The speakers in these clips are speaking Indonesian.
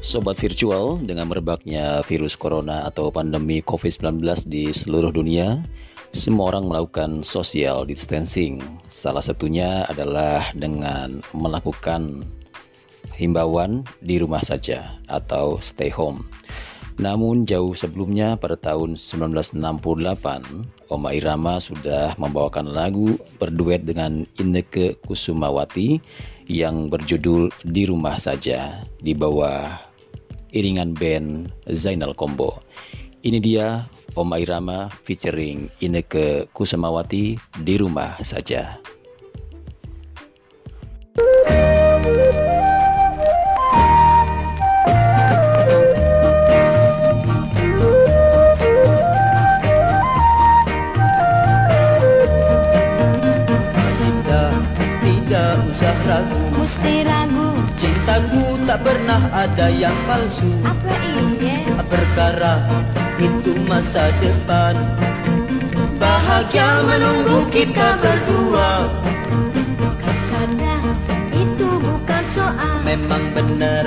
Sobat virtual, dengan merebaknya virus corona atau pandemi COVID-19 di seluruh dunia, semua orang melakukan social distancing. Salah satunya adalah dengan melakukan himbauan di rumah saja atau stay home. Namun jauh sebelumnya pada tahun 1968, Oma Irama sudah membawakan lagu berduet dengan Inneke Kusumawati yang berjudul Di Rumah Saja di bawah iringan band Zainal Combo. Ini dia Oma Irama featuring Ineke Kusamawati di rumah saja. Tak pernah ada yang palsu. Apa iya Perkara itu masa depan? Bahagia menunggu kita berdua. Karena itu bukan soal. Memang benar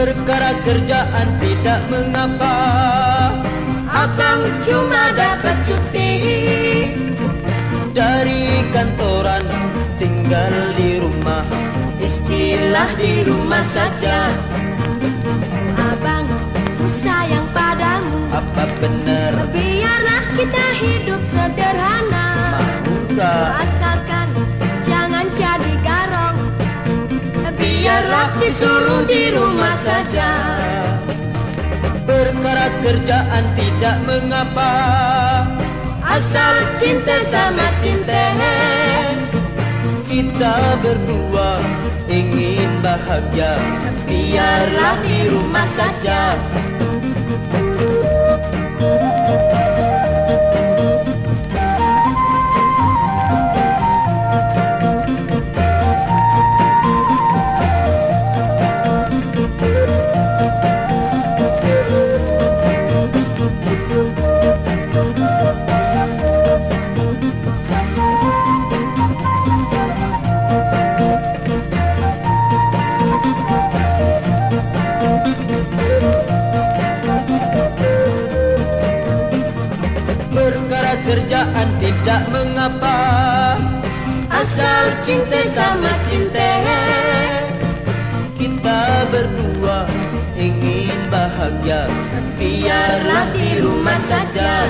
Perkara kerjaan tidak mengapa. Abang cuma dapat cuti. Dari kantoran tinggal di rumah. Istilah di rumah saja disuruh di rumah saja. Perkara kerjaan tidak mengapa. Asal cinta sama cinta. Kita berdua ingin bahagia. Biarlah di rumah saja kerjaan tidak mengapa. Asal cinta sama cinta. Kita berdua ingin bahagia. Biarlah di rumah saja